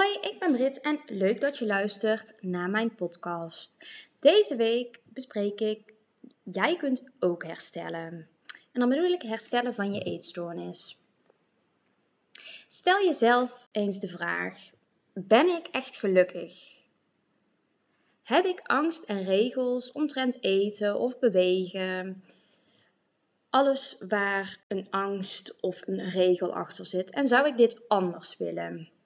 Hoi, ik ben Brit en leuk dat je luistert naar mijn podcast. Deze week bespreek ik Jij kunt ook herstellen. En dan bedoel ik herstellen van je eetstoornis. Stel jezelf eens de vraag: Ben ik echt gelukkig? Heb ik angst en regels omtrent eten of bewegen? Alles waar een angst of een regel achter zit. En zou ik dit anders willen?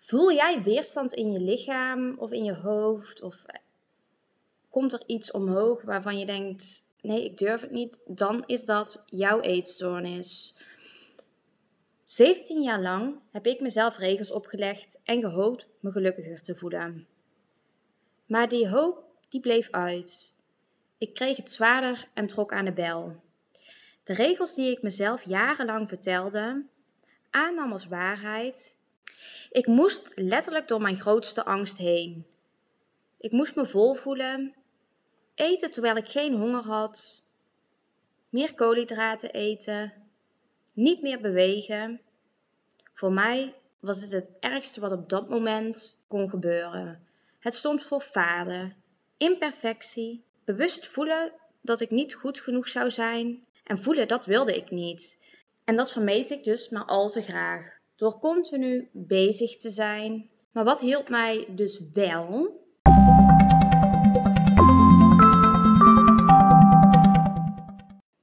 Voel jij weerstand in je lichaam of in je hoofd? Of komt er iets omhoog waarvan je denkt: nee, ik durf het niet? Dan is dat jouw eetstoornis. 17 jaar lang heb ik mezelf regels opgelegd en gehoopt me gelukkiger te voelen. Maar die hoop die bleef uit. Ik kreeg het zwaarder en trok aan de bel. De regels die ik mezelf jarenlang vertelde, aannam als waarheid. Ik moest letterlijk door mijn grootste angst heen. Ik moest me vol voelen, eten terwijl ik geen honger had, meer koolhydraten eten, niet meer bewegen. Voor mij was het het ergste wat op dat moment kon gebeuren. Het stond voor falen, imperfectie, bewust voelen dat ik niet goed genoeg zou zijn en voelen dat wilde ik niet. En dat vermeed ik dus maar al te graag, door continu bezig te zijn. Maar wat hielp mij dus wel?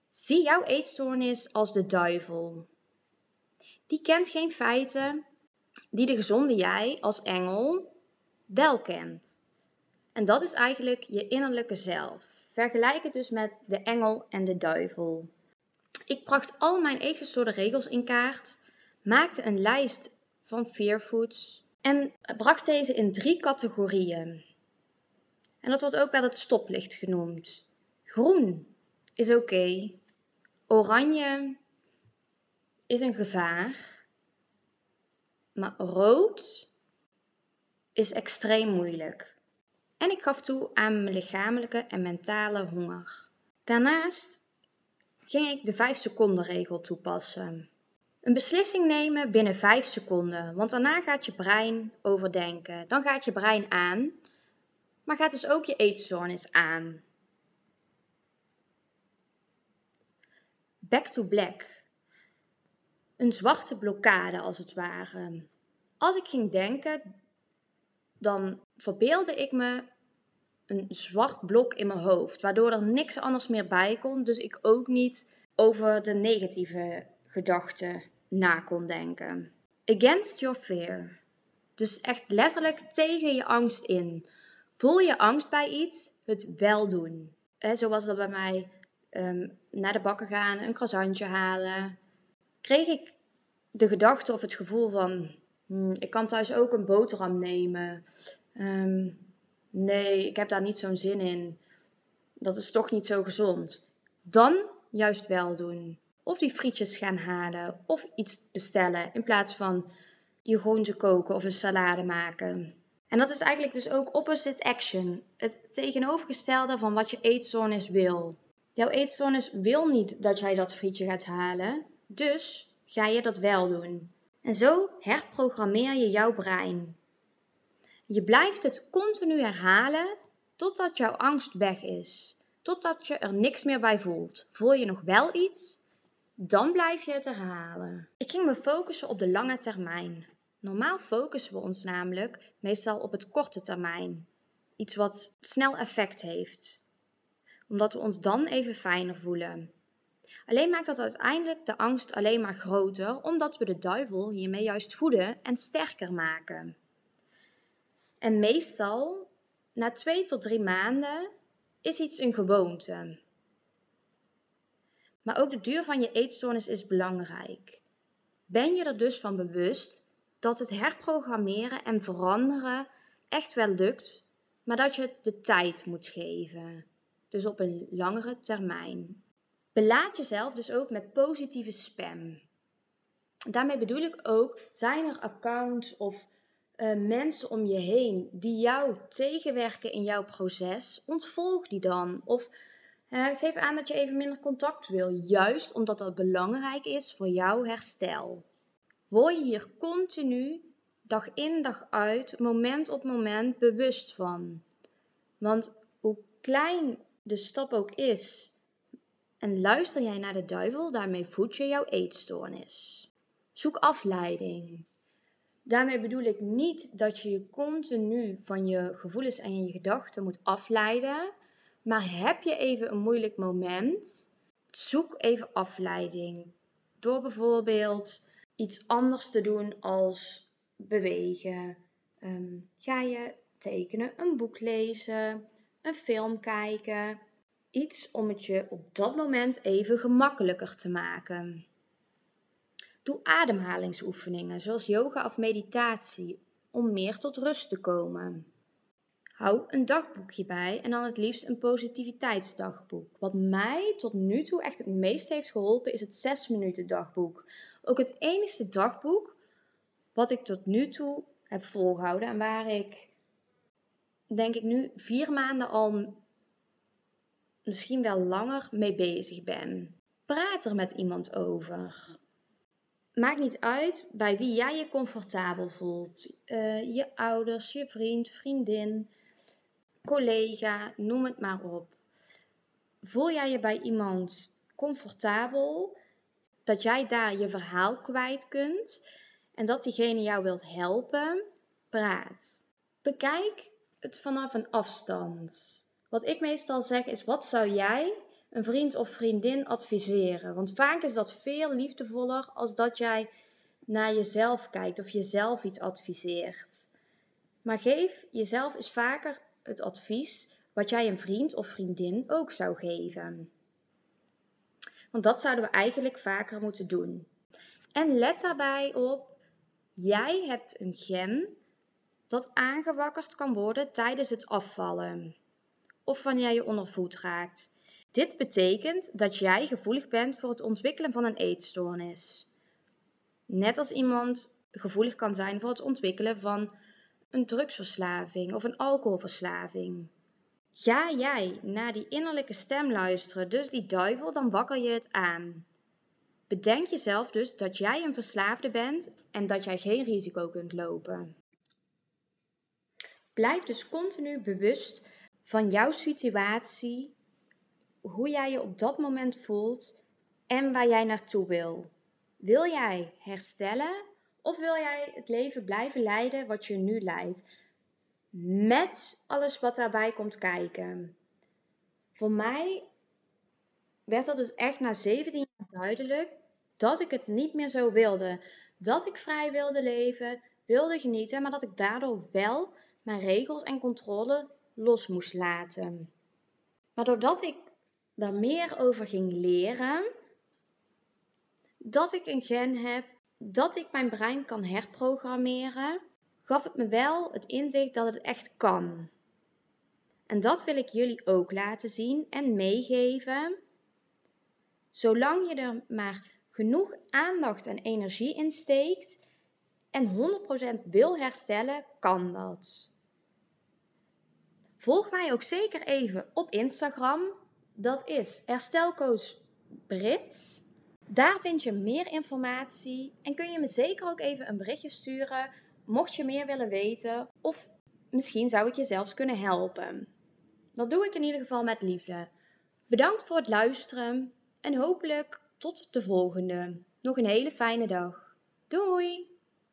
Zie jouw eetstoornis als de duivel. Die kent geen feiten die de gezonde jij als engel wel kent. En dat is eigenlijk je innerlijke zelf. Vergelijk het dus met de engel en de duivel. Ik bracht al mijn eetgestoorde regels in kaart, maakte een lijst van fearfoods en bracht deze in drie categorieën. En dat wordt ook wel het stoplicht genoemd. Groen is oké. Oranje is een gevaar. Maar rood is extreem moeilijk. En ik gaf toe aan mijn lichamelijke en mentale honger. Daarnaast ging ik de 5 seconden regel toepassen. Een beslissing nemen binnen 5 seconden, want daarna gaat je brein overdenken. Dan gaat je brein aan, maar gaat dus ook je eetstoornis aan. Back to black. Een zwarte blokkade als het ware. Als ik ging denken, dan verbeelde ik me een zwart blok in mijn hoofd, waardoor er niks anders meer bij kon, dus ik ook niet over de negatieve gedachten na kon denken. Against your fear. Dus echt letterlijk tegen je angst in. Voel je angst bij iets, het wel doen. He, zoals dat bij mij um, naar de bakken gaan, een croissantje halen. Kreeg ik de gedachte of het gevoel van, hmm, ik kan thuis ook een boterham nemen. Ehm, nee, ik heb daar niet zo'n zin in. Dat is toch niet zo gezond. Dan juist wel doen. Of die frietjes gaan halen of iets bestellen in plaats van je groente koken of een salade maken. En dat is eigenlijk dus ook opposite action. Het tegenovergestelde van wat je eetstoornis wil. Jouw eetstoornis wil niet dat jij dat frietje gaat halen, dus ga je dat wel doen. En zo herprogrammeer je jouw brein. Je blijft het continu herhalen totdat jouw angst weg is, totdat je er niks meer bij voelt. Voel je nog wel iets? Dan blijf je het herhalen. Ik ging me focussen op de lange termijn. Normaal focussen we ons namelijk meestal op het korte termijn. Iets wat snel effect heeft. Omdat we ons dan even fijner voelen. Alleen maakt dat uiteindelijk de angst alleen maar groter, omdat we de duivel hiermee juist voeden en sterker maken. En meestal, na twee tot drie maanden, is iets een gewoonte. Maar ook de duur van je eetstoornis is belangrijk. Ben je er dus van bewust dat het herprogrammeren en veranderen echt wel lukt, maar dat je het de tijd moet geven. Dus op een langere termijn. Belaat jezelf dus ook met positieve spam. Daarmee bedoel ik ook, zijn er accounts of uh, mensen om je heen die jou tegenwerken in jouw proces, ontvolg die dan. Of geef aan dat je even minder contact wil, juist omdat dat belangrijk is voor jouw herstel. Word je hier continu dag in dag uit, moment op moment bewust van. Want hoe klein de stap ook is, en luister jij naar de duivel, daarmee voed je jouw eetstoornis. Zoek afleiding. Daarmee bedoel ik niet dat je je continu van je gevoelens en je gedachten moet afleiden. Maar heb je even een moeilijk moment, zoek even afleiding. Door bijvoorbeeld iets anders te doen als bewegen. Ehm, ga je tekenen, een boek lezen, een film kijken. Iets om het je op dat moment even gemakkelijker te maken. Doe ademhalingsoefeningen zoals yoga of meditatie om meer tot rust te komen. Hou een dagboekje bij en dan het liefst een positiviteitsdagboek. Wat mij tot nu toe echt het meest heeft geholpen is het 6 minuten dagboek. Ook het enige dagboek wat ik tot nu toe heb volgehouden en waar ik denk ik nu vier maanden al misschien wel langer mee bezig ben. Praat er met iemand over. Maakt niet uit bij wie jij je comfortabel voelt. Uh, je ouders, je vriend, vriendin, collega, noem het maar op. Voel jij je bij iemand comfortabel dat jij daar je verhaal kwijt kunt en dat diegene jou wilt helpen? Praat. Bekijk het vanaf een afstand. Wat ik meestal zeg is: wat zou jij een vriend of vriendin adviseren? Want vaak is dat veel liefdevoller als dat jij naar jezelf kijkt of jezelf iets adviseert. Maar geef jezelf eens vaker het advies wat jij een vriend of vriendin ook zou geven. Want dat zouden we eigenlijk vaker moeten doen. En let daarbij op: jij hebt een gen dat aangewakkerd kan worden tijdens het afvallen of wanneer je ondervoed raakt. Dit betekent dat jij gevoelig bent voor het ontwikkelen van een eetstoornis. Net als iemand gevoelig kan zijn voor het ontwikkelen van een drugsverslaving of een alcoholverslaving. Ga jij naar die innerlijke stem luisteren, dus die duivel, dan wakker je het aan. Bedenk jezelf dus dat jij een verslaafde bent en dat jij geen risico kunt lopen. Blijf dus continu bewust van jouw situatie, hoe jij je op dat moment voelt en waar jij naartoe wil. Wil jij herstellen of wil jij het leven blijven leiden wat je nu leidt? Met alles wat daarbij komt kijken. Voor mij werd dat dus echt na 17 jaar duidelijk dat ik het niet meer zo wilde. Dat ik vrij wilde leven, wilde genieten, maar dat ik daardoor wel mijn regels en controle los moest laten. Maar doordat ik daar meer over ging leren, dat ik een gen heb, dat ik mijn brein kan herprogrammeren, gaf het me wel het inzicht dat het echt kan. En dat wil ik jullie ook laten zien en meegeven. Zolang je er maar genoeg aandacht en energie in steekt en 100% wil herstellen, kan dat. Volg mij ook zeker even op Instagram. Dat is herstelcoach Brits. Daar vind je meer informatie en kun je me zeker ook even een berichtje sturen mocht je meer willen weten of misschien zou ik je zelfs kunnen helpen. Dat doe ik in ieder geval met liefde. Bedankt voor het luisteren en hopelijk tot de volgende. Nog een hele fijne dag. Doei!